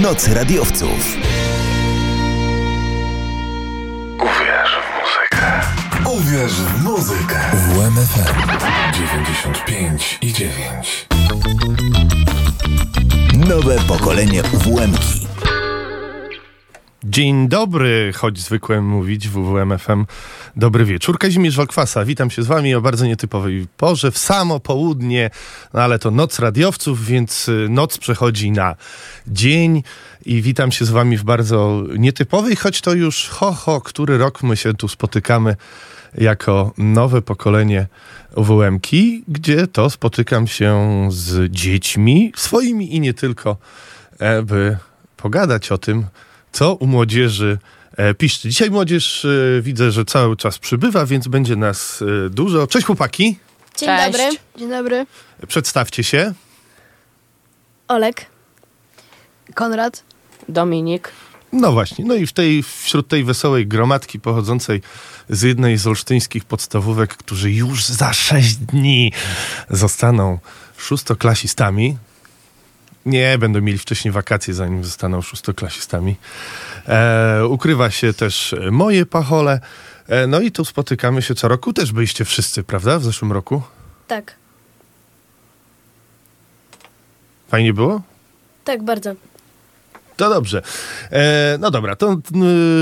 Noc radiowców. Uwierz w muzykę. Uwierz w muzykę. WMFM 95 i 9. Nowe pokolenie UWMki. Dzień dobry, choć zwykłem mówić w WWMFM. Dobry wieczór. Kazimierz Walkwasa, witam się z wami o bardzo nietypowej porze, w samo południe, no ale to noc radiowców, więc y, noc przechodzi na dzień i witam się z wami w bardzo nietypowej, choć to już ho, ho, który rok my się tu spotykamy jako nowe pokolenie UWMki, gdzie to spotykam się z dziećmi, swoimi i nie tylko, e, by pogadać o tym, co u młodzieży e, piszczy. Dzisiaj młodzież e, widzę, że cały czas przybywa, więc będzie nas e, dużo. Cześć chłopaki, Dzień Cześć. dobry. Dzień dobry. przedstawcie się. Olek. Konrad. Dominik. No właśnie, no i w tej, wśród tej wesołej gromadki pochodzącej z jednej z olsztyńskich podstawówek, którzy już za sześć dni zostaną szóstoklasistami. Nie, będą mieli wcześniej wakacje, zanim zostaną szóstoklasistami. E, ukrywa się też moje pachole. E, no i tu spotykamy się co roku. Też byliście wszyscy, prawda? W zeszłym roku. Tak. Fajnie było? Tak, bardzo. To dobrze. E, no dobra, to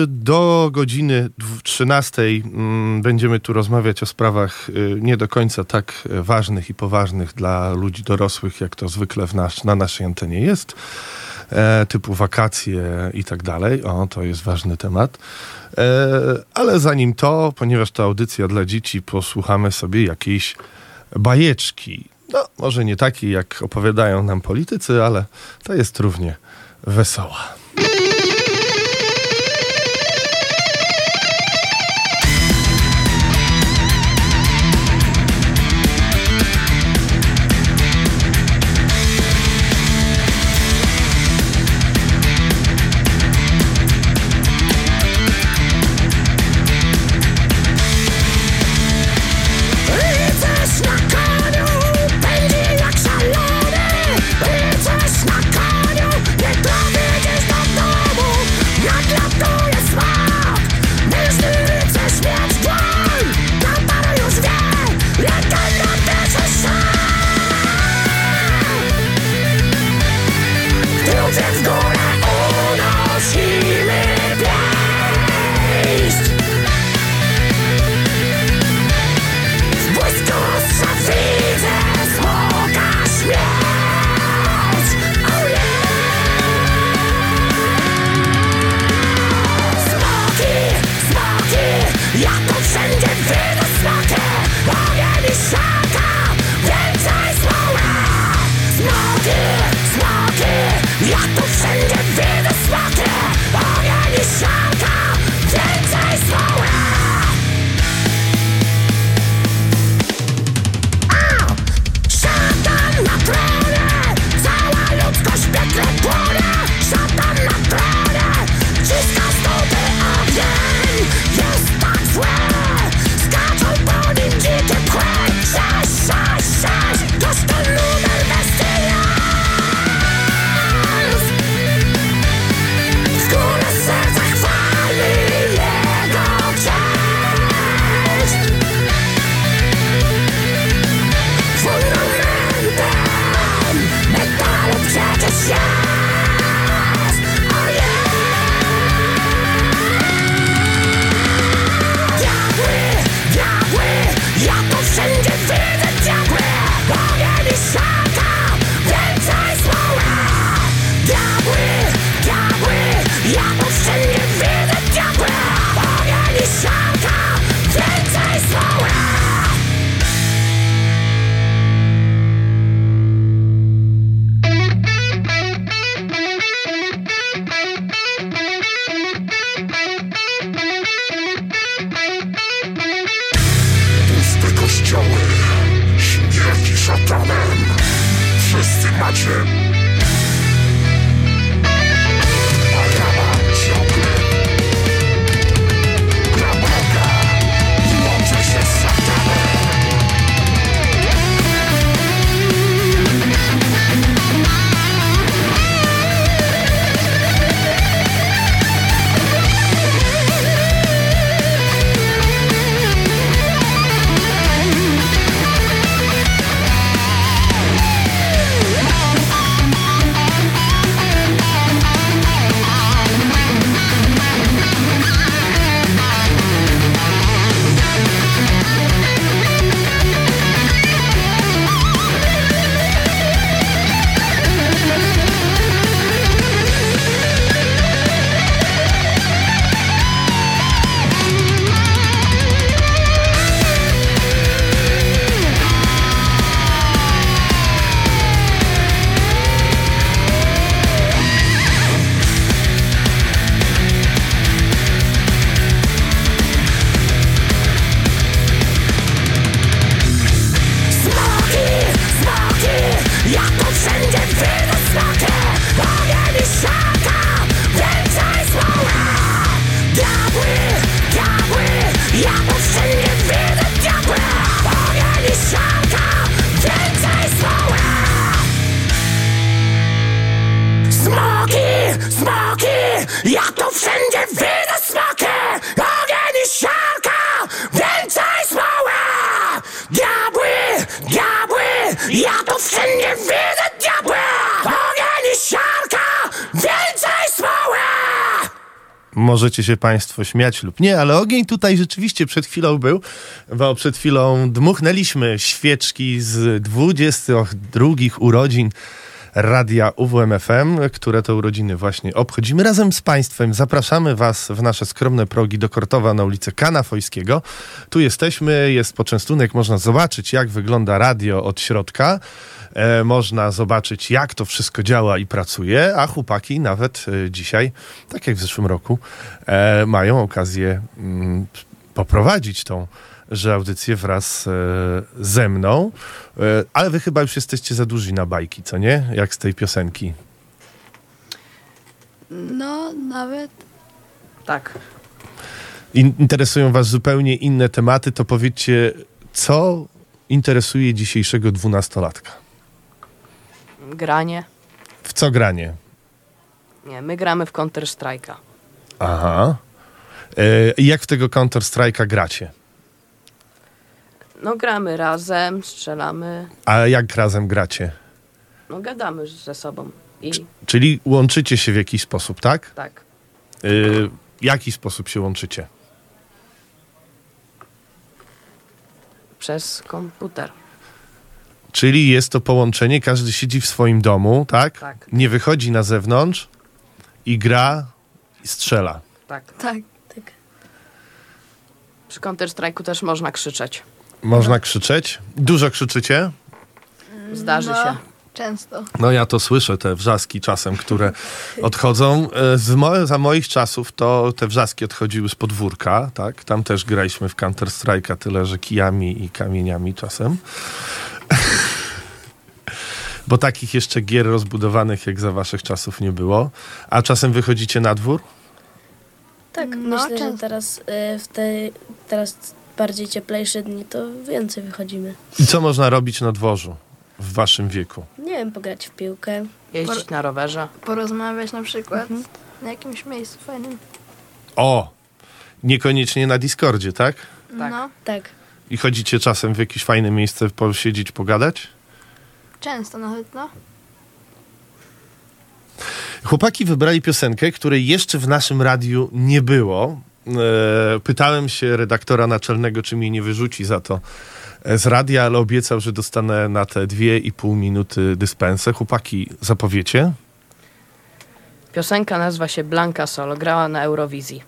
do godziny dw- 13 mm, będziemy tu rozmawiać o sprawach y, nie do końca tak ważnych i poważnych dla ludzi dorosłych, jak to zwykle w nasz, na naszej antenie jest. E, typu wakacje i tak dalej. O, to jest ważny temat. E, ale zanim to, ponieważ to audycja dla dzieci, posłuchamy sobie jakiejś bajeczki. No, może nie takiej, jak opowiadają nam politycy, ale to jest równie wesoła. Możecie się Państwo śmiać lub nie, ale ogień tutaj rzeczywiście przed chwilą był, bo przed chwilą dmuchnęliśmy świeczki z 22 urodzin radia UWMFM, które to urodziny właśnie obchodzimy razem z Państwem. Zapraszamy Was w nasze skromne progi do Kortowa na ulicę Kana Fojskiego. Tu jesteśmy, jest poczęstunek, można zobaczyć jak wygląda radio od środka. E, można zobaczyć, jak to wszystko działa i pracuje, a chłopaki nawet e, dzisiaj, tak jak w zeszłym roku, e, mają okazję mm, poprowadzić tą że audycję wraz e, ze mną. E, ale wy chyba już jesteście za duzi na bajki, co nie? Jak z tej piosenki. No, nawet. Tak. In, interesują was zupełnie inne tematy, to powiedzcie, co interesuje dzisiejszego dwunastolatka? Granie. W co granie? Nie, my gramy w Counter Strike'a. Aha. E, jak w tego Counter-Strike'a gracie? No gramy razem, strzelamy, A jak razem gracie? no gadamy ze sobą. I Czyli łączycie się w jakiś sposób, tak? tak. Y, w jaki sposób się łączycie? Przez komputer. Czyli jest to połączenie, każdy siedzi w swoim domu, tak? Tak. Nie wychodzi na zewnątrz i gra i strzela. Tak. Tak, tak. Przy Counter Strike'u też można krzyczeć. Można krzyczeć. Dużo krzyczycie? Zdarzy no, się. Często. No ja to słyszę, te wrzaski czasem, które odchodzą. E, Z mo- za moich czasów to te wrzaski odchodziły z podwórka, tak? Tam też graliśmy w Counter Strike'a, tyle że kijami i kamieniami czasem. Bo takich jeszcze gier rozbudowanych jak za waszych czasów nie było. A czasem wychodzicie na dwór? Tak, No, myślę, że często. teraz y, w te teraz bardziej cieplejsze dni to więcej wychodzimy. I co można robić na dworzu w waszym wieku? Nie wiem, pograć w piłkę. Jeździć na rowerze. Porozmawiać na przykład na jakimś miejscu fajnym. O! Niekoniecznie na Discordzie, tak? Tak. No, Tak. I chodzicie czasem w jakieś fajne miejsce posiedzieć, pogadać? często nawet, no. Chłopaki wybrali piosenkę, której jeszcze w naszym radiu nie było. E, pytałem się redaktora naczelnego, czy mnie nie wyrzuci za to z radia, ale obiecał, że dostanę na te dwie i pół minuty dyspensę. Chłopaki, zapowiecie? Piosenka nazywa się Blanka Solo. Grała na Eurowizji.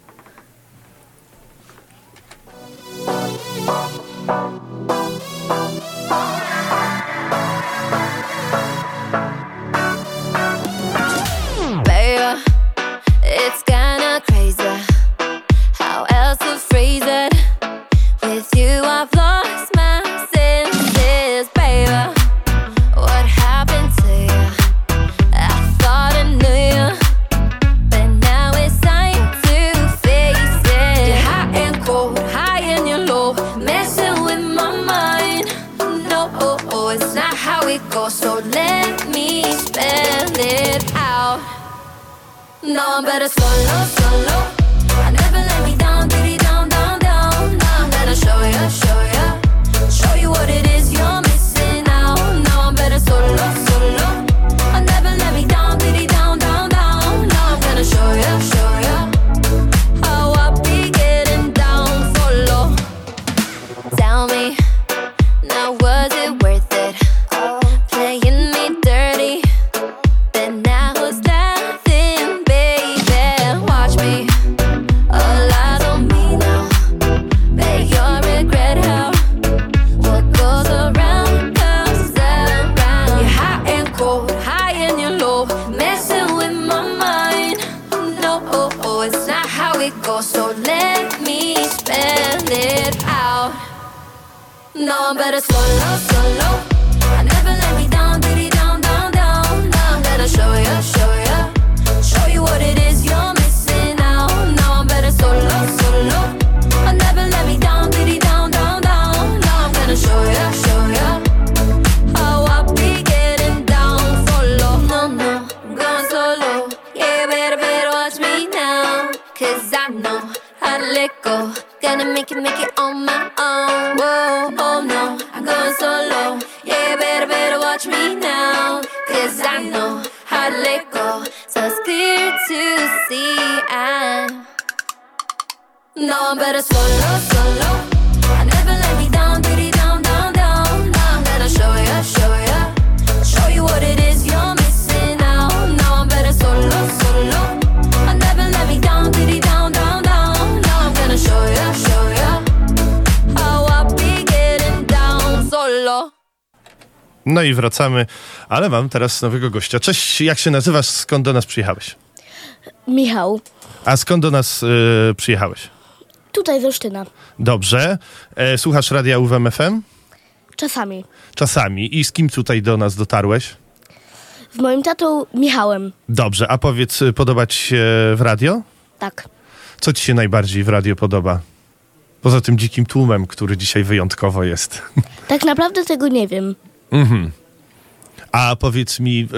Make it, on my own. Whoa, oh no, I'm going solo. Yeah, better, better watch me now. Cause I know how to let go. So it's clear to see. I know I'm better solo, solo. No i wracamy, ale mam teraz nowego gościa. Cześć, jak się nazywasz? Skąd do nas przyjechałeś? Michał, A skąd do nas y, przyjechałeś? tutaj z Olsztyna. Dobrze. E, słuchasz radia UWMFM? Czasami. Czasami. I z kim tutaj do nas dotarłeś? Z moim tatą Michałem. Dobrze, a powiedz, y, podoba ci się w radio? Tak. Co ci się najbardziej w radio podoba? Poza tym dzikim tłumem, który dzisiaj wyjątkowo jest. Tak naprawdę tego nie wiem. A powiedz mi,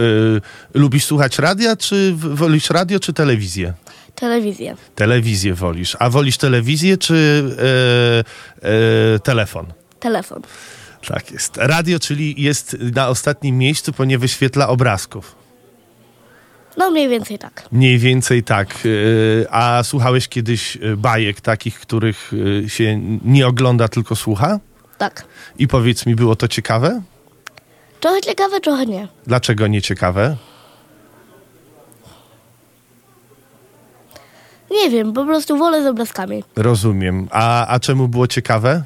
y, lubisz słuchać radia, czy wolisz radio, czy telewizję? Telewizję. Telewizję wolisz. A wolisz telewizję, czy y, y, telefon? Telefon. Tak jest. Radio, czyli jest na ostatnim miejscu, bo nie wyświetla obrazków. No mniej więcej tak. Mniej więcej tak. Y, A słuchałeś kiedyś y, bajek takich, których y, się nie ogląda, tylko słucha? Tak. I powiedz mi, było to ciekawe? Trochę ciekawe, trochę nie. Dlaczego nie ciekawe? Nie wiem, po prostu wolę z obrazkami. Rozumiem. A, a czemu było ciekawe?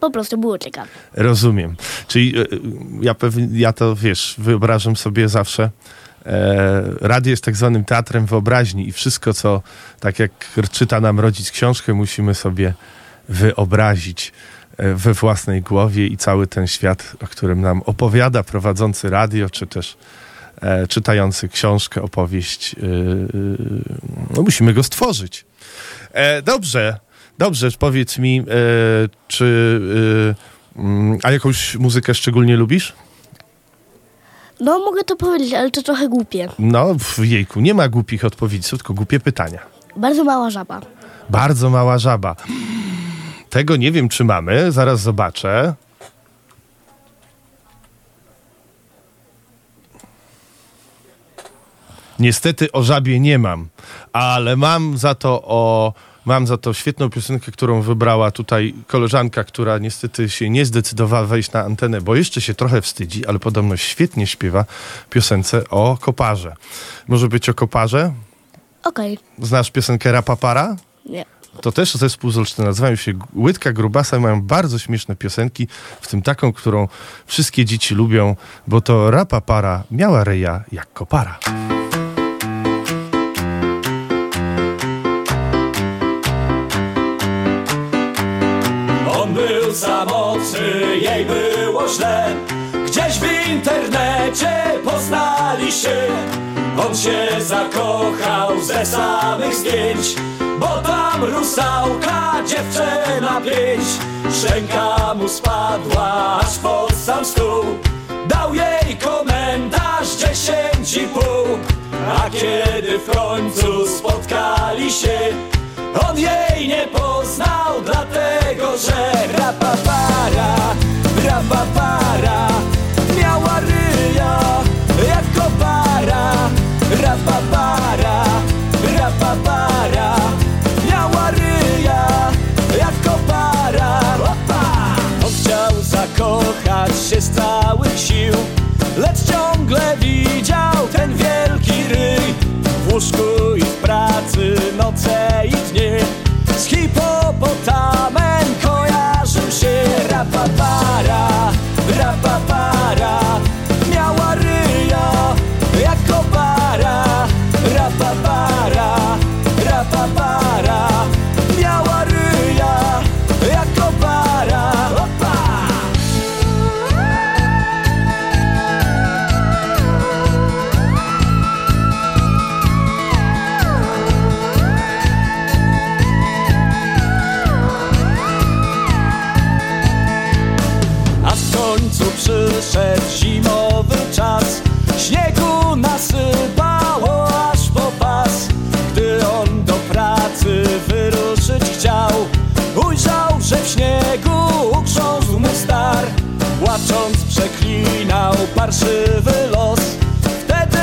Po prostu było ciekawe. Rozumiem. Czyli e, ja, pewnie, ja to wiesz, wyobrażam sobie zawsze. E, radio jest tak zwanym teatrem wyobraźni i wszystko, co tak jak czyta nam rodzic książkę, musimy sobie wyobrazić e, we własnej głowie i cały ten świat, o którym nam opowiada prowadzący radio, czy też e, czytający książkę, opowieść. E, e, no musimy go stworzyć. E, dobrze, dobrze, powiedz mi, e, czy. E, mm, a jakąś muzykę szczególnie lubisz? No mogę to powiedzieć, ale to trochę głupie. No, w jejku, nie ma głupich odpowiedzi, tylko głupie pytania. Bardzo mała żaba. Bardzo mała żaba. Tego nie wiem, czy mamy, zaraz zobaczę. Niestety o żabie nie mam, ale mam za to o. Mam za to świetną piosenkę, którą wybrała tutaj koleżanka, która niestety się nie zdecydowała wejść na antenę, bo jeszcze się trochę wstydzi, ale podobno świetnie śpiewa piosence o koparze. Może być o koparze? Okej. Znasz piosenkę Rapapara? Nie. To też zespół z Olsztyna. Nazywają się Łydka Grubasa i mają bardzo śmieszne piosenki, w tym taką, którą wszystkie dzieci lubią, bo to rapapara miała reja jak kopara. On był samotny, jej było źle Gdzieś w internecie poznali się On się zakochał ze samych zdjęć Bo tam rusałka, dziewczyna pięć. Szczęka mu spadła aż pod sam stół Dał jej komentarz dziesięć i pół. A kiedy w końcu spotkali się on jej nie poznał, dlatego że rapapara, rapapara sił Lecz ciągle widział ten wielki ryj W łóżku przeklinał parszywy los. Wtedy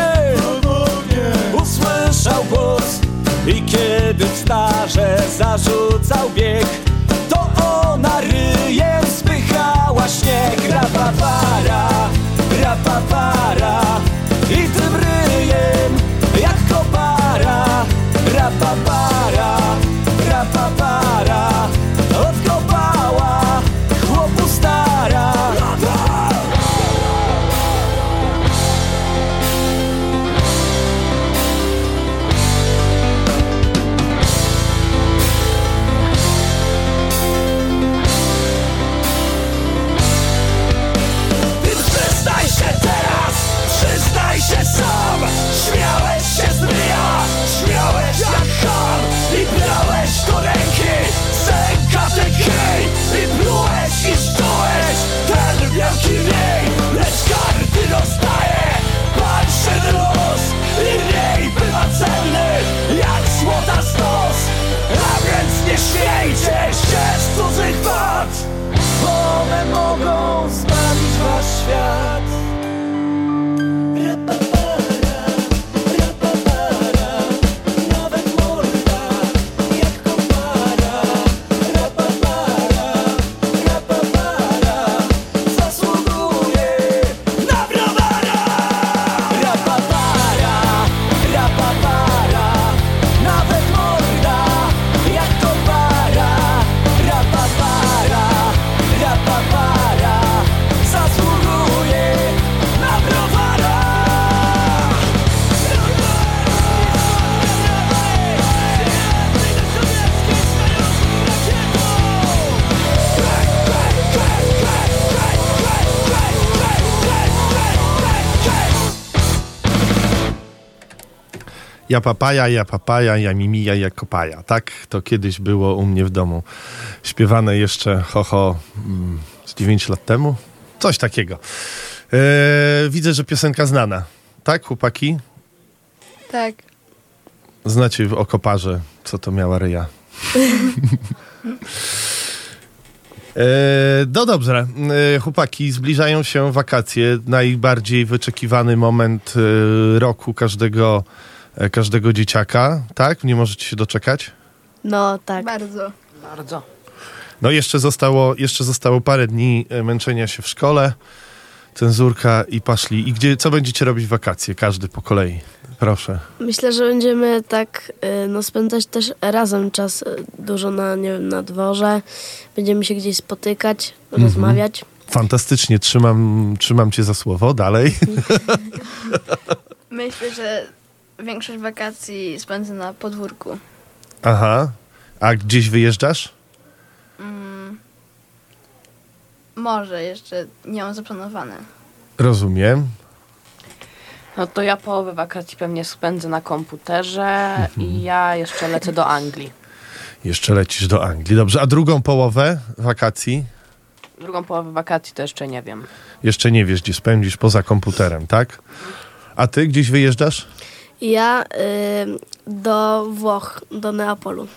usłyszał głos I kiedy starze zarzucał bieg To ona ryjem spychała śnieg. Rapapara, rapapara I tym ryjem jak kopara. Rapapara Ja papaja, ja papaja, ja mimija, ja kopaja. Tak to kiedyś było u mnie w domu. Śpiewane jeszcze ho, ho mm, z 9 lat temu. Coś takiego. E, widzę, że piosenka znana. Tak, chłopaki? Tak. Znacie o koparze, co to miała ryja. E, no dobrze, e, chłopaki, zbliżają się wakacje, najbardziej wyczekiwany moment roku każdego, każdego dzieciaka, tak? Nie możecie się doczekać? No tak. Bardzo. Bardzo. No jeszcze zostało, jeszcze zostało parę dni e, męczenia się w szkole, cenzurka i paszli. I gdzie, co będziecie robić w wakacje? Każdy po kolei. Proszę. Myślę, że będziemy tak y, no, spędzać też razem czas dużo na, nie wiem, na dworze. Będziemy się gdzieś spotykać, rozmawiać. Fantastycznie, trzymam, trzymam cię za słowo. Dalej. Myślę, że większość wakacji spędzę na podwórku. Aha. A gdzieś wyjeżdżasz? Mm, może jeszcze nie mam zaplanowane. Rozumiem. No to ja połowę wakacji pewnie spędzę na komputerze i ja jeszcze lecę do Anglii. Jeszcze lecisz do Anglii. Dobrze. A drugą połowę wakacji? Drugą połowę wakacji to jeszcze nie wiem. Jeszcze nie wiesz, gdzie spędzisz poza komputerem, tak? A ty gdzieś wyjeżdżasz? Ja y, do Włoch, do Neapolu.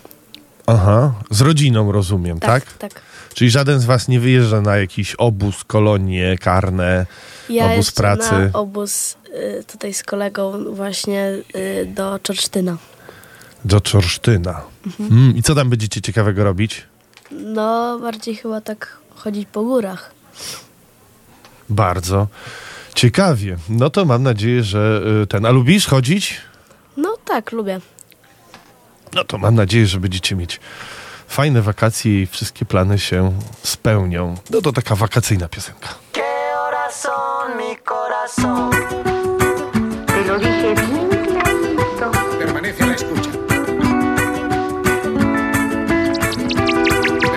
Aha. Z rodziną, rozumiem, tak? Tak, tak. Czyli żaden z was nie wyjeżdża na jakiś obóz, kolonie karne, Ja obóz pracy? na obóz y, tutaj z kolegą właśnie y, do Czorsztyna. Do Czorsztyna. Mm, I co tam będziecie ciekawego robić? No, bardziej chyba tak chodzić po górach. Bardzo ciekawie. No to mam nadzieję, że y, ten. A lubisz chodzić? No tak, lubię. No to mam nadzieję, że będziecie mieć fajne wakacje i wszystkie plany się spełnią. No to taka wakacyjna piosenka. Permanece a la escucha.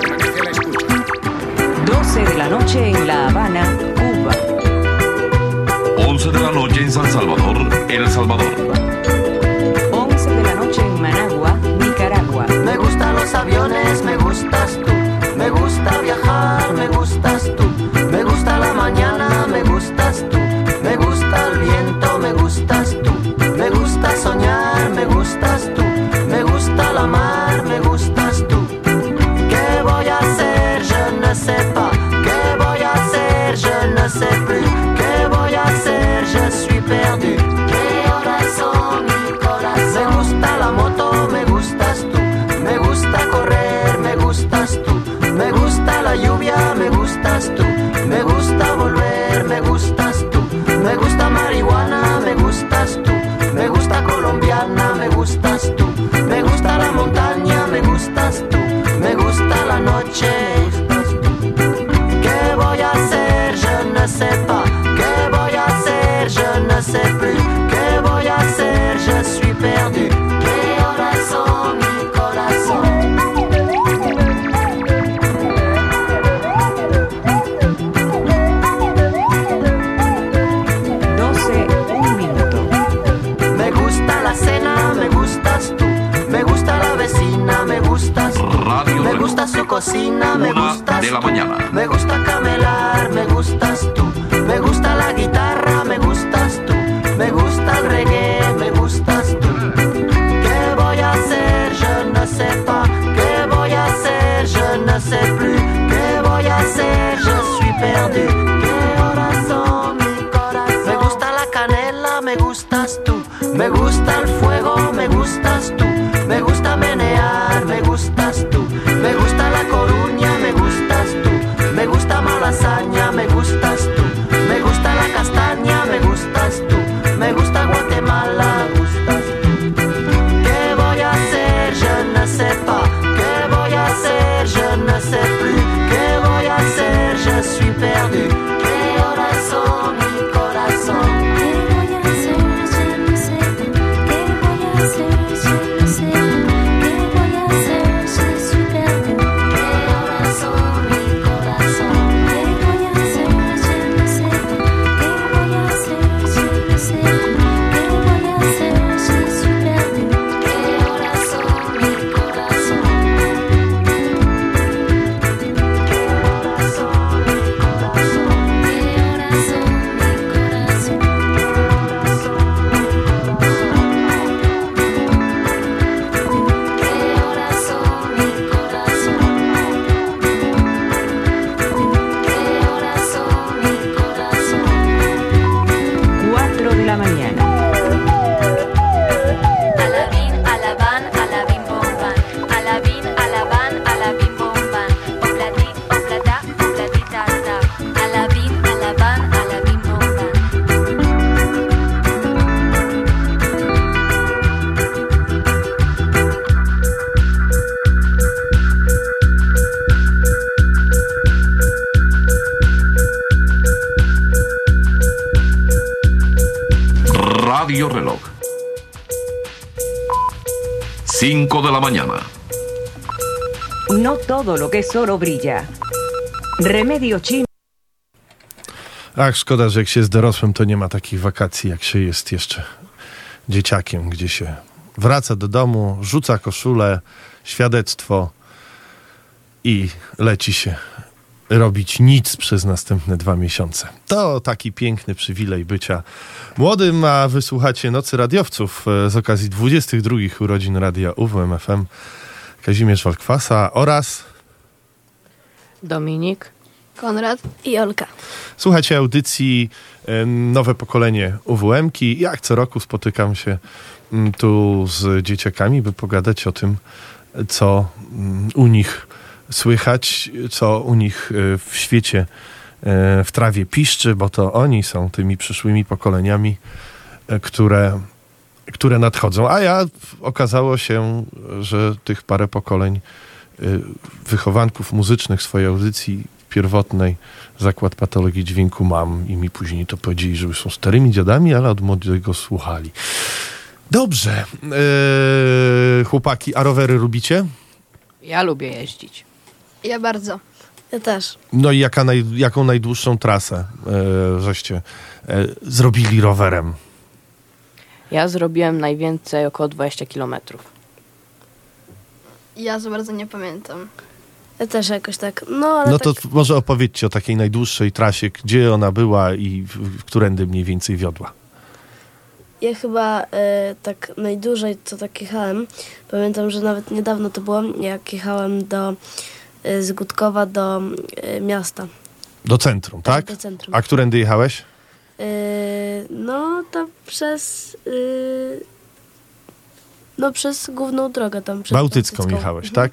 Permanece a la escucha. 12 de la noche en La Habana, Cuba. 11 de la noche en San Salvador, El Salvador. 11 de la noche en Managua, Nicaragua. Me gustan los aviones, me gustas tú. Me gusta viajar, me gustas tú. Me gusta la mañana, me gustas tú. Me gusta el viento, me gustas tú. Me gusta soñar, cocina, me Una gustas de la tú. mañana. Me gusta camelar, me gustas tú. Me gusta la guitarra, me gustas tú. Me gusta el reggae, me gustas tú. ¿Qué voy a hacer? Je ne sais pas. ¿Qué voy a hacer? Je ne sais plus. ¿Qué voy a hacer? Je suis perdu. ¿Qué horas son mi corazón? Me gusta la canela, me gustas tú. Me gusta el fuego, me gustas tú. 5 de la mañana. No todo lo que es oro brilla. Remedio chino. Ach, szkoda, że jak się jest dorosłym, to nie ma takich wakacji, jak się jest jeszcze dzieciakiem, gdzie się wraca do domu, rzuca koszulę, świadectwo i leci się robić nic przez następne dwa miesiące. To taki piękny przywilej bycia młodym, a wysłuchacie Nocy Radiowców e, z okazji 22 urodzin Radia UWM FM Kazimierz Walkwasa oraz Dominik. Konrad. I Olka. Słuchajcie audycji e, Nowe Pokolenie UWM-ki. Jak co roku spotykam się mm, tu z dzieciakami, by pogadać o tym, co mm, u nich słychać, co u nich e, w świecie, e, w trawie piszczy, bo to oni są tymi przyszłymi pokoleniami, e, które, które nadchodzą. A ja okazało się, że tych parę pokoleń wychowanków muzycznych swojej audycji pierwotnej Zakład Patologii Dźwięku mam i mi później to powiedzieli, że są starymi dziadami, ale od młodego słuchali. Dobrze. Chłopaki, a rowery lubicie? Ja lubię jeździć. Ja bardzo. Ja też. No i jaka naj, jaką najdłuższą trasę yy, żeście yy, zrobili rowerem? Ja zrobiłem najwięcej około 20 kilometrów. Ja za bardzo nie pamiętam. Ja też jakoś tak. No, ale No tak, to może opowiedzcie o takiej najdłuższej trasie, gdzie ona była i w, w którędy mniej więcej wiodła. ja chyba e, tak najdłużej co tak jechałem. Pamiętam, że nawet niedawno to było, jak jechałem do e, z Gutkowa do e, miasta. Do centrum, tak? do centrum. A którędy jechałeś? E, no, tam przez. no, przez główną drogę tam. Przez Bałtycką jechałeś, tak?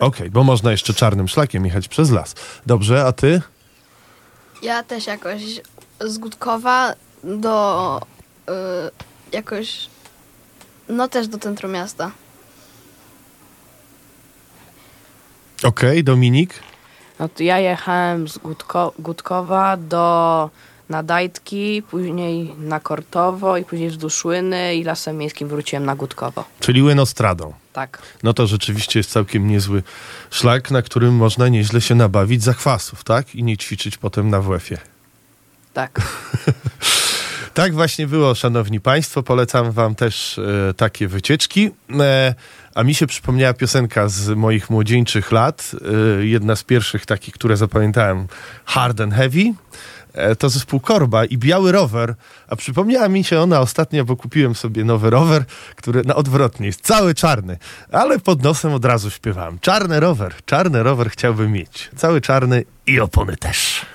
Okej, bo można jeszcze czarnym szlakiem jechać przez las. Dobrze, a ty? Ja też jakoś z Gutkowa do y, jakoś no też do centrum miasta. Okej, Dominik? No to ja jechałem z Gutko, Gutkowa do Nadajtki, później na Kortowo i później wzdłuż Łyny i Lasem Miejskim wróciłem na Gutkowo. Czyli Łynostradą. Tak. No to rzeczywiście jest całkiem niezły szlak, na którym można nieźle się nabawić zakwasów, tak? I nie ćwiczyć potem na WF-ie. Tak. Tak właśnie było, szanowni państwo. Polecam wam też e, takie wycieczki. E, a mi się przypomniała piosenka z moich młodzieńczych lat. E, jedna z pierwszych takich, które zapamiętałem. Hard and Heavy. E, to zespół Korba i Biały Rower. A przypomniała mi się ona ostatnio, bo kupiłem sobie nowy rower, który na odwrotnie jest cały czarny. Ale pod nosem od razu śpiewałem. Czarny rower, czarny rower chciałbym mieć. Cały czarny i opony też.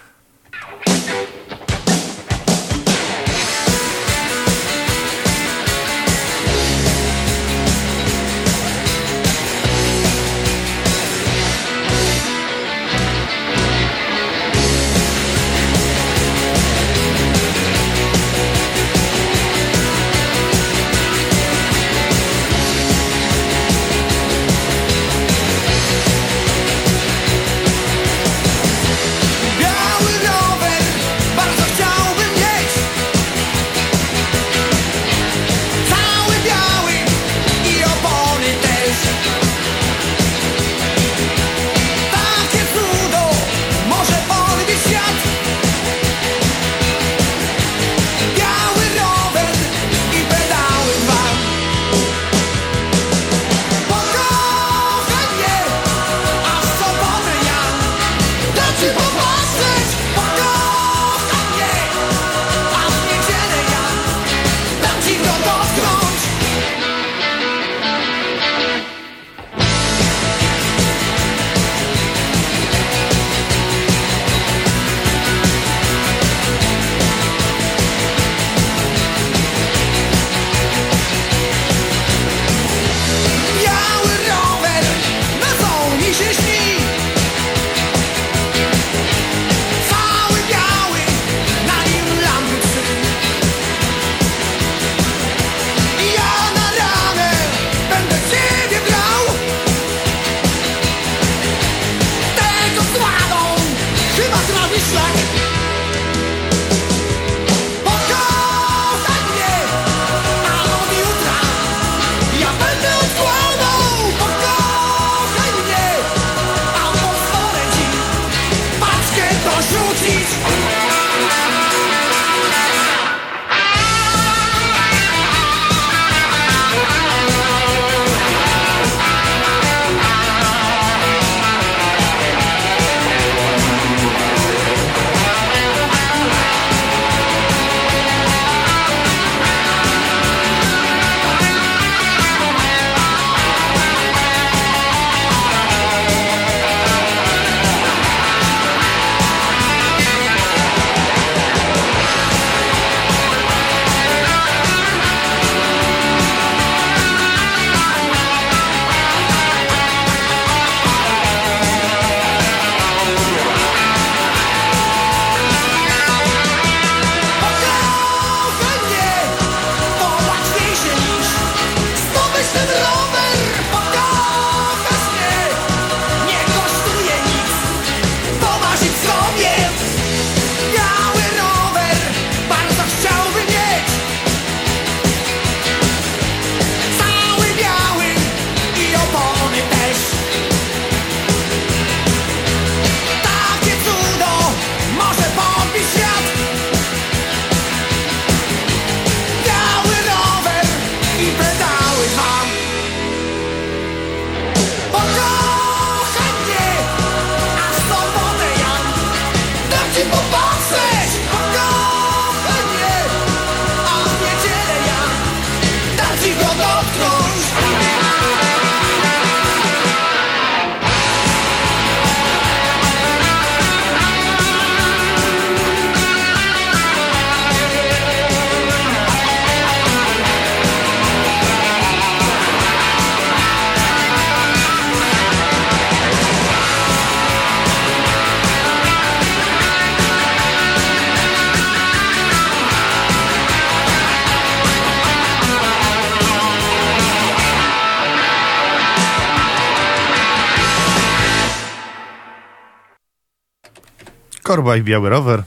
Korba i Biały Rower.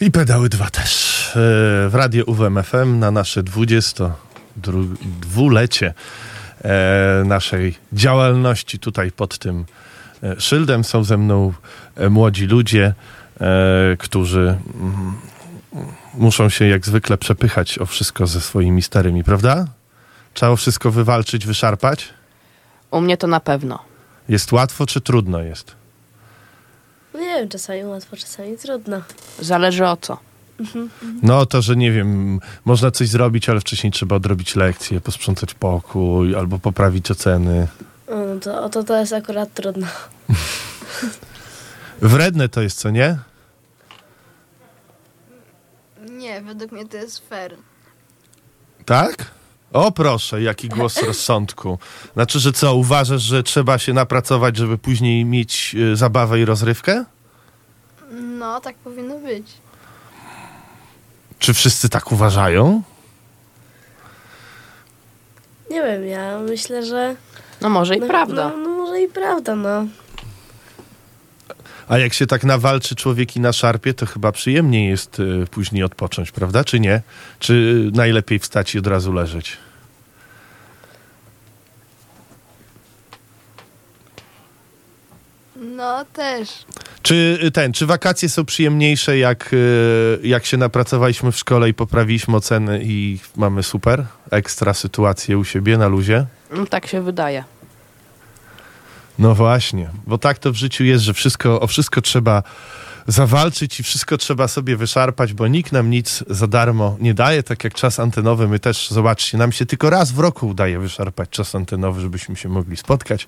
I pedały dwa też. E, W radio UWMFM na nasze 22-lecie e, naszej działalności tutaj pod tym e, szyldem są ze mną młodzi ludzie, którzy mm, muszą się jak zwykle przepychać o wszystko ze swoimi starymi, prawda? Trzeba wszystko wywalczyć, wyszarpać. U mnie to na pewno. Jest łatwo czy trudno jest? Czasami łatwo, czasami trudno. Zależy o co. No to, że nie wiem, można coś zrobić, ale wcześniej trzeba odrobić lekcje, posprzątać pokój albo poprawić oceny. No to, o to to jest akurat trudno. Wredne to jest, co nie? Nie, według mnie to jest fair. Tak? O proszę, jaki głos rozsądku. Znaczy, że co, uważasz, że trzeba się napracować, żeby później mieć y, zabawę i rozrywkę? No, tak powinno być. Czy wszyscy tak uważają? Nie wiem, ja myślę, że... No może i no, prawda. No, no może i prawda, no. A jak się tak nawalczy człowiek i na szarpie, to chyba przyjemniej jest y, później odpocząć, prawda? Czy nie? Czy najlepiej wstać i od razu leżeć? No, też. Czy y, ten, czy wakacje są przyjemniejsze, jak, y, jak się napracowaliśmy w szkole i poprawiliśmy oceny i mamy super, ekstra sytuację u siebie na luzie? No, tak się wydaje. No właśnie, bo tak to w życiu jest, że wszystko, o wszystko trzeba zawalczyć i wszystko trzeba sobie wyszarpać, bo nikt nam nic za darmo nie daje, tak jak czas antenowy. My też, zobaczcie, nam się tylko raz w roku udaje wyszarpać czas antenowy, żebyśmy się mogli spotkać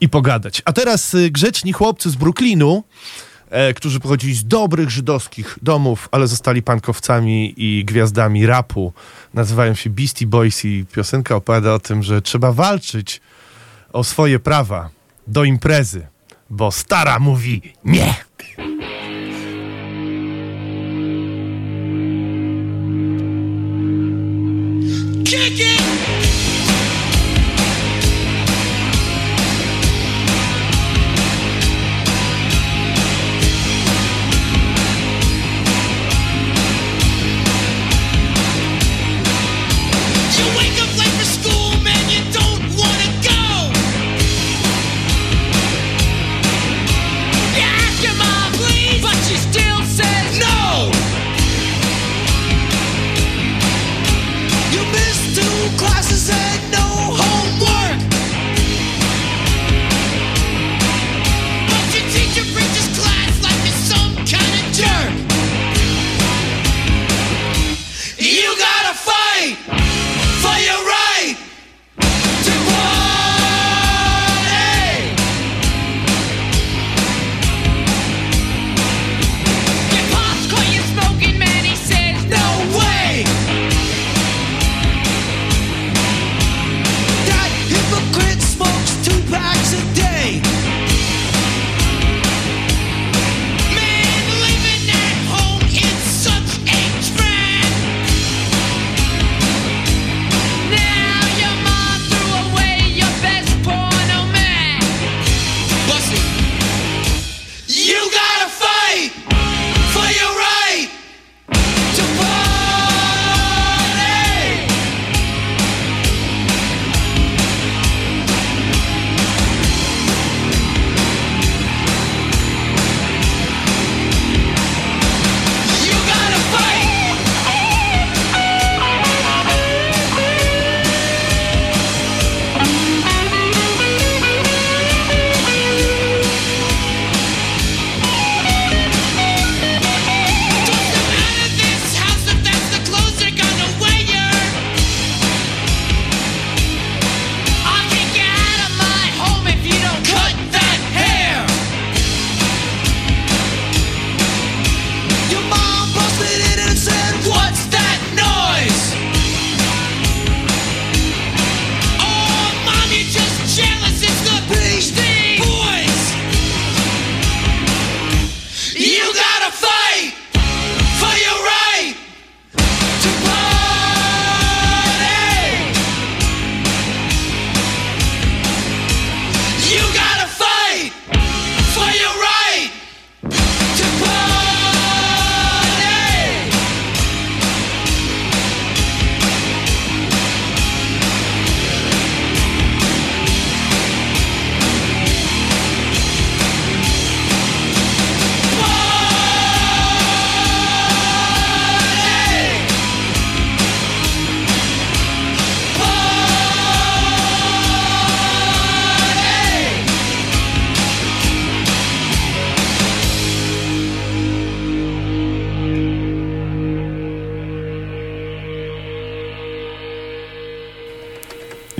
i pogadać. A teraz y, grzeczni chłopcy z Brooklynu, e, którzy pochodzili z dobrych żydowskich domów, ale zostali pankowcami i gwiazdami rapu. Nazywają się Beastie Boys i piosenka opowiada o tym, że trzeba walczyć o swoje prawa do imprezy, bo stara mówi nie.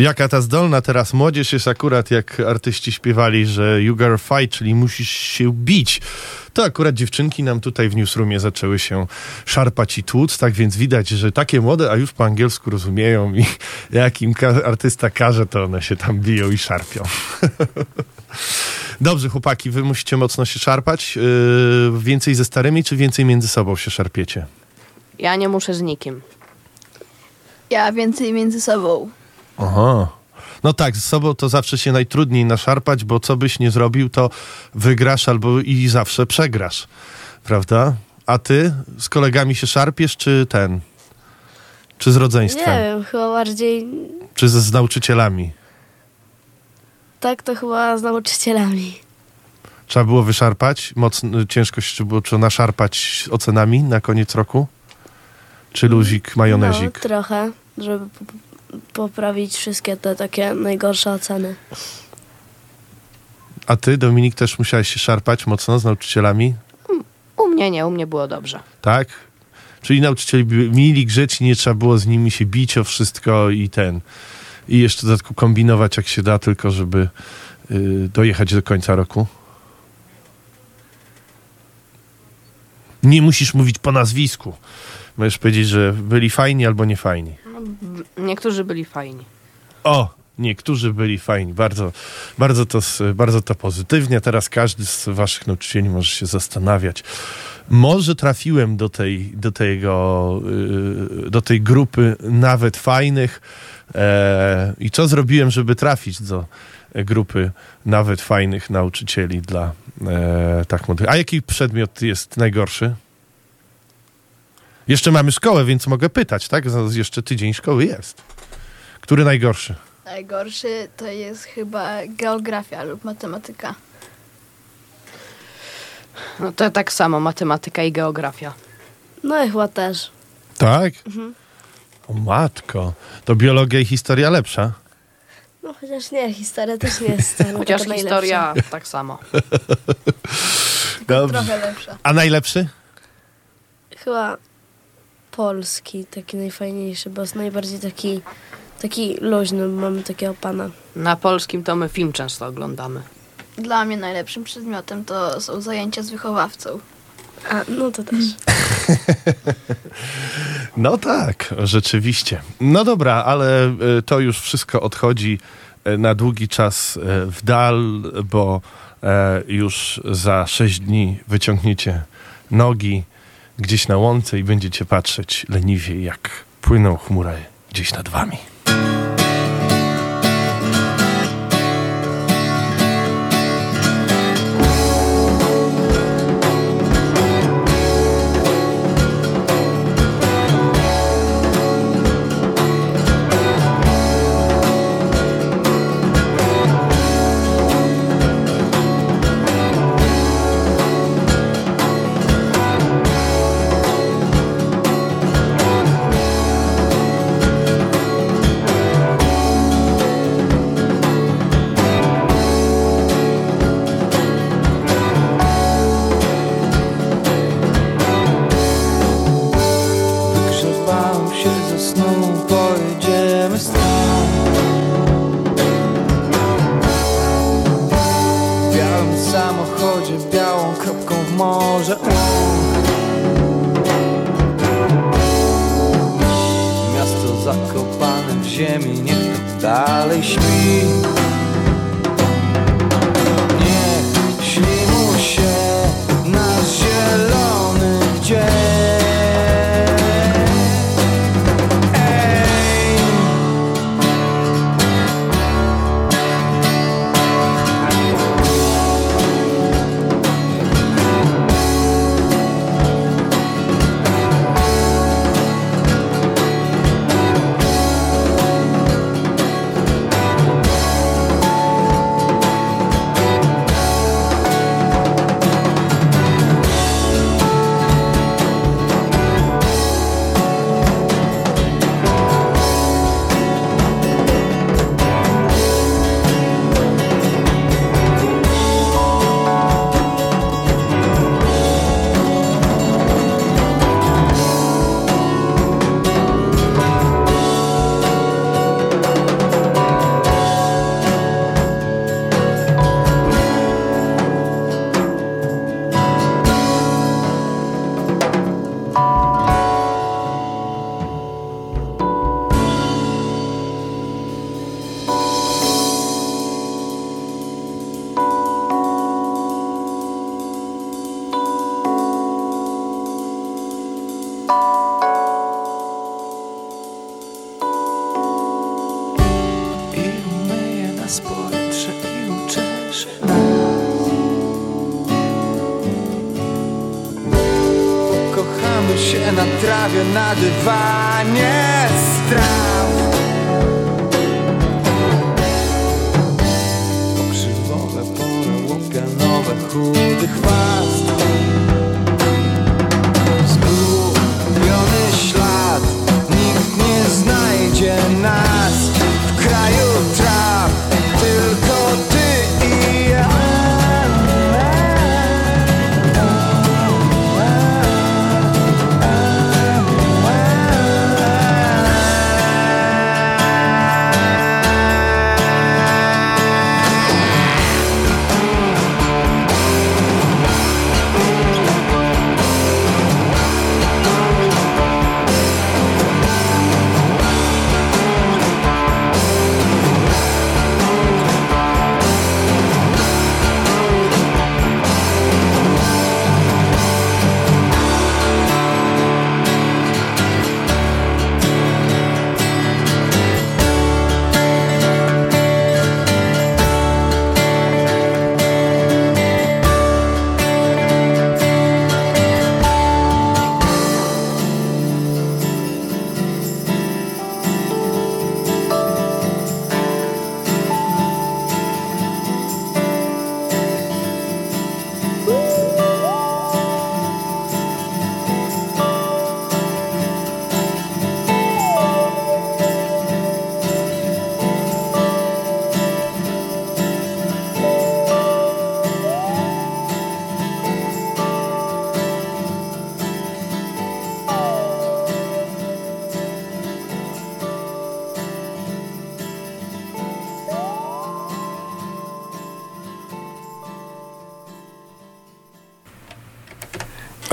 Jaka ta zdolna teraz młodzież jest akurat, jak artyści śpiewali, że you gotta fight, czyli musisz się bić. To akurat dziewczynki nam tutaj w newsroomie zaczęły się szarpać i tłuc, tak więc widać, że takie młode, a już po angielsku rozumieją i jak im ka- artysta każe, to one się tam biją i szarpią. Dobrze, chłopaki, wy musicie mocno się szarpać. Yy, więcej ze starymi, czy więcej między sobą się szarpiecie? Ja nie muszę z nikim. Ja więcej między sobą. Aha. No tak, z sobą to zawsze się najtrudniej naszarpać, bo co byś nie zrobił, to wygrasz albo i zawsze przegrasz. Prawda? A ty z kolegami się szarpiesz, czy ten? Czy z Nie rodzeństwem? wiem, chyba bardziej Czy z, z nauczycielami? tak to chyba z nauczycielami. Trzeba było wyszarpać? Mocno, ciężko się było czy naszarpać ocenami na koniec roku? Czy luzik, majonezik? No, trochę, żeby poprawić wszystkie te takie najgorsze oceny. A ty, Dominik, też musiałeś się szarpać mocno z nauczycielami? U mnie nie, u mnie było dobrze. Tak? Czyli nauczycieli byli mili, grzeczni, nie trzeba było z nimi się bić o wszystko i ten. I jeszcze w dodatku kombinować jak się da, tylko żeby y, dojechać do końca roku. Nie musisz mówić po nazwisku. Możesz powiedzieć, że byli fajni albo nie fajni. B- niektórzy byli fajni. O, niektórzy byli fajni. Bardzo, bardzo, to, bardzo to pozytywnie. Teraz każdy z waszych nauczycieli może się zastanawiać. Może trafiłem do tej, do tego, yy, do tej grupy nawet fajnych. E, I co zrobiłem, żeby trafić do grupy nawet fajnych nauczycieli dla e, tak młodych. A jaki przedmiot jest najgorszy? Jeszcze mamy szkołę, więc mogę pytać, tak? Jeszcze tydzień szkoły jest. Który najgorszy? Najgorszy to jest chyba geografia lub matematyka. No to tak samo, matematyka i geografia. No i chyba też. Tak? Mhm. O matko. To biologia i historia lepsza? No chociaż nie, historia też nie jest Chociaż historia najlepsza. tak samo. Dobrze. Trochę lepsza. A najlepszy? Chyba polski, taki najfajniejszy, bo jest najbardziej taki, taki luźny, mamy takiego pana. Na polskim to my film często oglądamy. Dla mnie najlepszym przedmiotem to są zajęcia z wychowawcą. A, no to też. No tak, rzeczywiście. No dobra, ale e, to już wszystko odchodzi e, na długi czas e, w dal, bo już za sześć dni wyciągniecie nogi gdzieś na łące i będziecie patrzeć leniwie, jak płyną chmury gdzieś nad wami.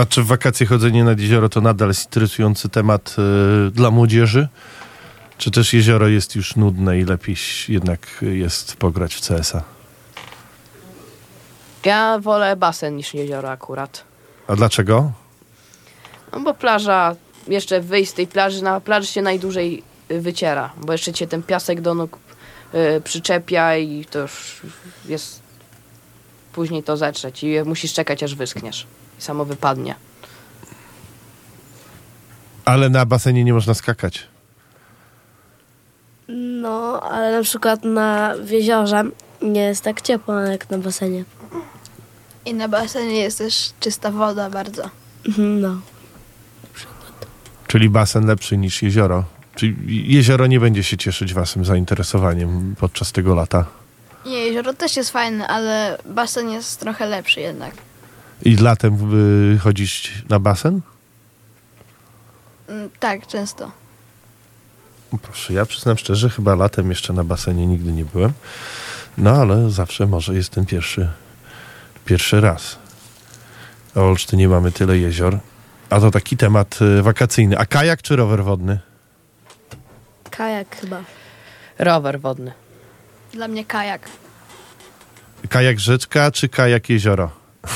Czy w wakacje chodzenie nad jezioro to nadal jest interesujący temat y, dla młodzieży? Czy też jezioro jest już nudne i lepiej jednak jest pograć w CS-a? Ja wolę basen niż jezioro akurat. A dlaczego? No bo plaża, jeszcze wyjść z tej plaży, na plaży się najdłużej wyciera, bo jeszcze cię ten piasek do nóg y, przyczepia i to już jest później to zetrzeć i musisz czekać aż wyschniesz i samo wypadnie. Ale na basenie nie można skakać. No, ale na przykład na w jeziorze nie jest tak ciepło jak na basenie. I na basenie jest też czysta woda bardzo. Mhm, No. Czyli basen lepszy niż jezioro. Czyli jezioro nie będzie się cieszyć waszym zainteresowaniem podczas tego lata. Nie, jezioro też jest fajne, ale basen jest trochę lepszy jednak. I latem y, chodzisz na basen? Mm, Tak, często. Proszę, ja przyznam szczerze, chyba latem jeszcze na basenie nigdy nie byłem. No ale zawsze może jest ten pierwszy, pierwszy raz. W Olsztynie mamy tyle jezior. A to taki temat y, wakacyjny. A kajak czy rower wodny? Kajak chyba. Rower wodny. Dla mnie kajak. Kajak rzeczka czy kajak jezioro?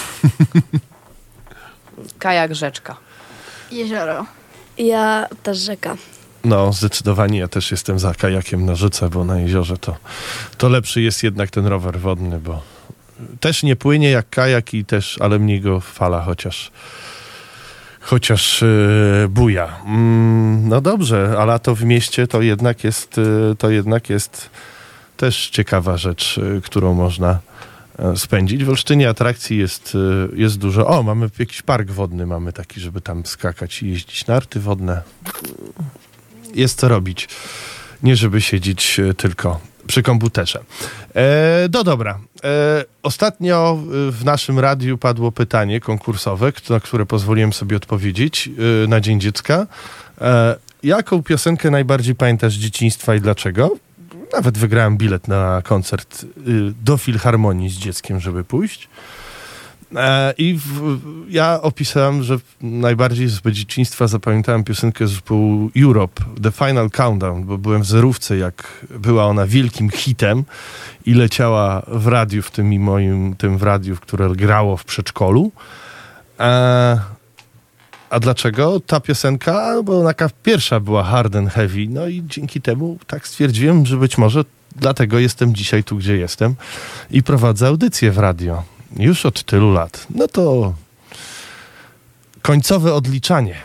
Kajak rzeczka. Jezioro. Ja też rzeka. No, zdecydowanie ja też jestem za kajakiem na rzece, bo na jeziorze to, to lepszy jest jednak ten rower wodny, bo też nie płynie jak kajak i też, ale mniej go fala chociaż chociaż yy, buja. Mm, no dobrze, a lato w mieście to jednak jest, yy, to jednak jest też ciekawa rzecz, yy, którą można spędzić. W Olsztynie atrakcji jest, yy, jest dużo. O, mamy jakiś park wodny, mamy taki, żeby tam skakać i jeździć narty wodne. Jest co robić. Nie żeby siedzieć e, tylko przy komputerze. E, no dobra. E, ostatnio e, w naszym radiu padło pytanie konkursowe, na które pozwoliłem sobie odpowiedzieć e, na Dzień Dziecka. E, jaką piosenkę najbardziej pamiętasz z dzieciństwa i dlaczego? Nawet wygrałem bilet na koncert y, do Filharmonii z dzieckiem, żeby pójść. E, I w, ja opisałem, że najbardziej z dzieciństwa zapamiętałem piosenkę zespołu Europe, The Final Countdown, bo byłem w zerówce, jak była ona wielkim hitem i leciała w radiu, w tym moim, tym w radiu, które grało w przedszkolu. E, a dlaczego ta piosenka? Bo ona pierwsza była hard and heavy, no i dzięki temu tak stwierdziłem, że być może dlatego jestem dzisiaj tu, gdzie jestem i prowadzę audycję w radio. Już od tylu lat. No to końcowe odliczanie.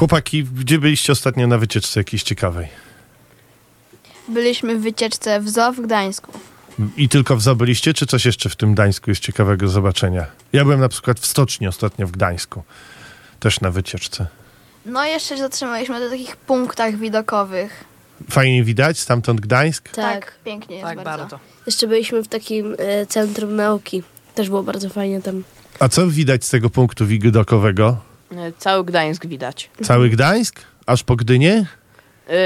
Chłopaki, gdzie byliście ostatnio na wycieczce jakiejś ciekawej? Byliśmy w wycieczce w zoo w Gdańsku. I tylko w zoo byliście, czy coś jeszcze w tym Gdańsku jest ciekawego do zobaczenia? Ja byłem na przykład w stoczni ostatnio w Gdańsku. Też na wycieczce. No i jeszcze się zatrzymaliśmy na takich punktach widokowych. Fajnie widać stamtąd Gdańsk? Tak. pięknie jest Tak, bardzo. bardzo. Jeszcze byliśmy w takim e, centrum nauki. Też było bardzo fajnie tam. A co widać z tego punktu widokowego? Y, Cały Gdańsk widać. Cały Gdańsk? Aż po Gdynię?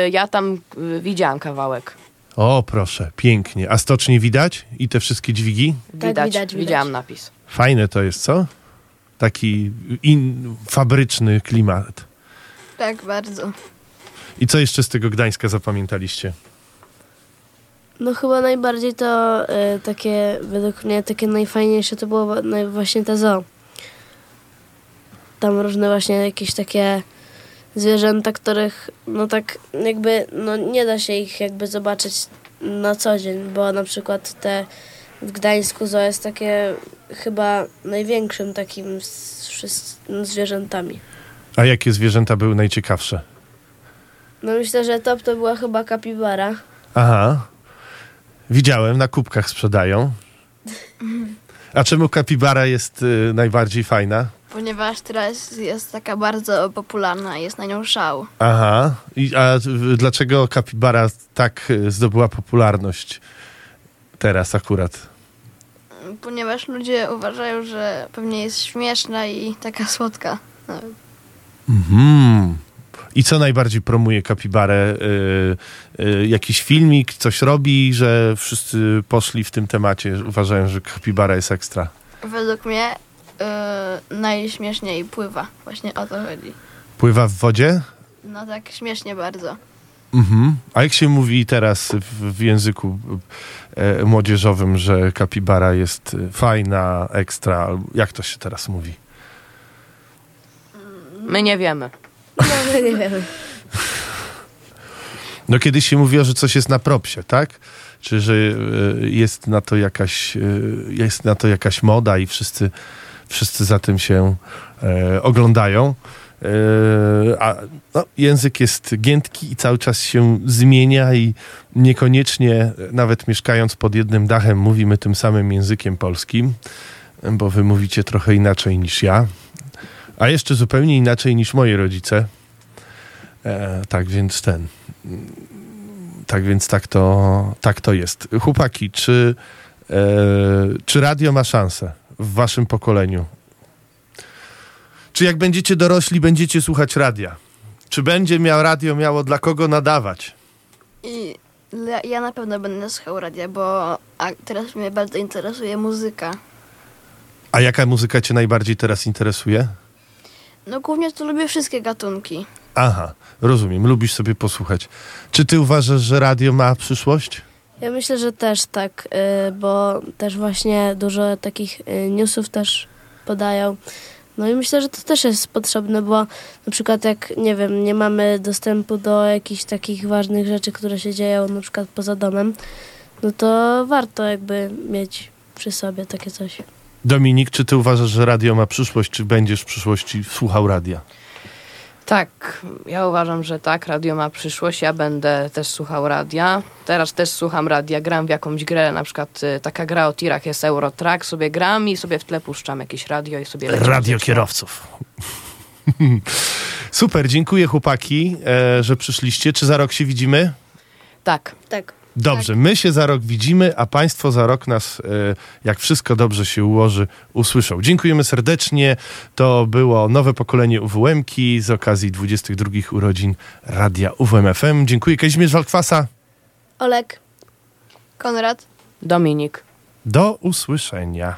Y, Ja tam y, widziałam kawałek. O, proszę, pięknie. A stocznie widać? I te wszystkie dźwigi? Widać, widać, widać. widziałam napis. Fajne to jest, co? Taki in, fabryczny klimat. Tak, bardzo. I co jeszcze z tego Gdańska zapamiętaliście? No chyba najbardziej to e, takie, według mnie takie najfajniejsze to było naj- właśnie te zoo. Tam różne właśnie jakieś takie zwierzęta, których no tak jakby no nie da się ich jakby zobaczyć na co dzień, bo na przykład te w Gdańsku zoo jest takie chyba największym takim z wszystkimi zwierzętami. A jakie zwierzęta były najciekawsze? No myślę, że top to była chyba kapibara. Aha. Widziałem, na kubkach sprzedają. A czemu kapibara jest y, najbardziej fajna? Ponieważ teraz jest taka bardzo popularna, jest na nią szał. Aha. I, a dlaczego kapibara tak y, zdobyła popularność teraz akurat? Ponieważ ludzie uważają, że pewnie jest śmieszna i taka słodka. No, Mhm. I co najbardziej promuje kapibarę? Y, y, jakiś filmik, coś robi, że wszyscy poszli w tym temacie, uważają, że kapibara jest ekstra. według mnie yy, najśmieszniej pływa. Właśnie o to chodzi. Pływa w wodzie? No tak śmiesznie bardzo. Mhm. A jak się mówi teraz w, w języku e, młodzieżowym, że kapibara jest fajna, ekstra? Jak to się teraz mówi? My nie wiemy. No nie wiem. No kiedyś się mówiło, że coś jest na propsie, tak? Czy że e, jest na to jakaś, e, jest na to jakaś moda i wszyscy, wszyscy za tym się e, oglądają. E, a no, język jest giętki i cały czas się zmienia i niekoniecznie, nawet mieszkając pod jednym dachem, mówimy tym samym językiem polskim, bo wy mówicie trochę inaczej niż ja, a jeszcze zupełnie inaczej niż moi rodzice. E, tak więc ten. Tak więc tak to, tak to jest. Chłopaki, czy, e, czy radio ma szansę w waszym pokoleniu? Czy jak będziecie dorośli, będziecie słuchać radia? Czy będzie miał radio miało dla kogo nadawać? I ja- na pewno będę słuchał radia, bo teraz mnie bardzo interesuje muzyka. A jaka muzyka cię najbardziej teraz interesuje? No głównie to lubię wszystkie gatunki. Aha, rozumiem, lubisz sobie posłuchać. Czy ty uważasz, że radio ma przyszłość? Ja myślę, że też tak, y, bo też właśnie dużo takich y, newsów też podają. No i myślę, że to też jest potrzebne, bo na przykład jak, nie wiem, nie mamy dostępu do jakichś takich ważnych rzeczy, które się dzieją na przykład poza domem, no to warto jakby mieć przy sobie takie coś. Dominik, czy ty uważasz, że radio ma przyszłość, czy będziesz w przyszłości słuchał radia? Tak, ja uważam, że tak, radio ma przyszłość. Ja będę też słuchał radia. Teraz też słucham radia, gram w jakąś grę, na przykład y, taka gra o tirach jest Eurotrack, sobie gram i sobie w tle puszczam jakieś radio i sobie leci Radio kierowców. Super, dziękuję chłopaki, e, że przyszliście. Czy za rok się widzimy? Tak. Tak. Dobrze, my się za rok widzimy, a Państwo za rok nas, e, jak wszystko dobrze się ułoży, usłyszą. Dziękujemy serdecznie. To było nowe pokolenie UWM-ki z okazji 22 urodzin Radia UWM FM. Dziękuję Kazimierz Walkwasa. Olek. Konrad. Dominik. Do usłyszenia.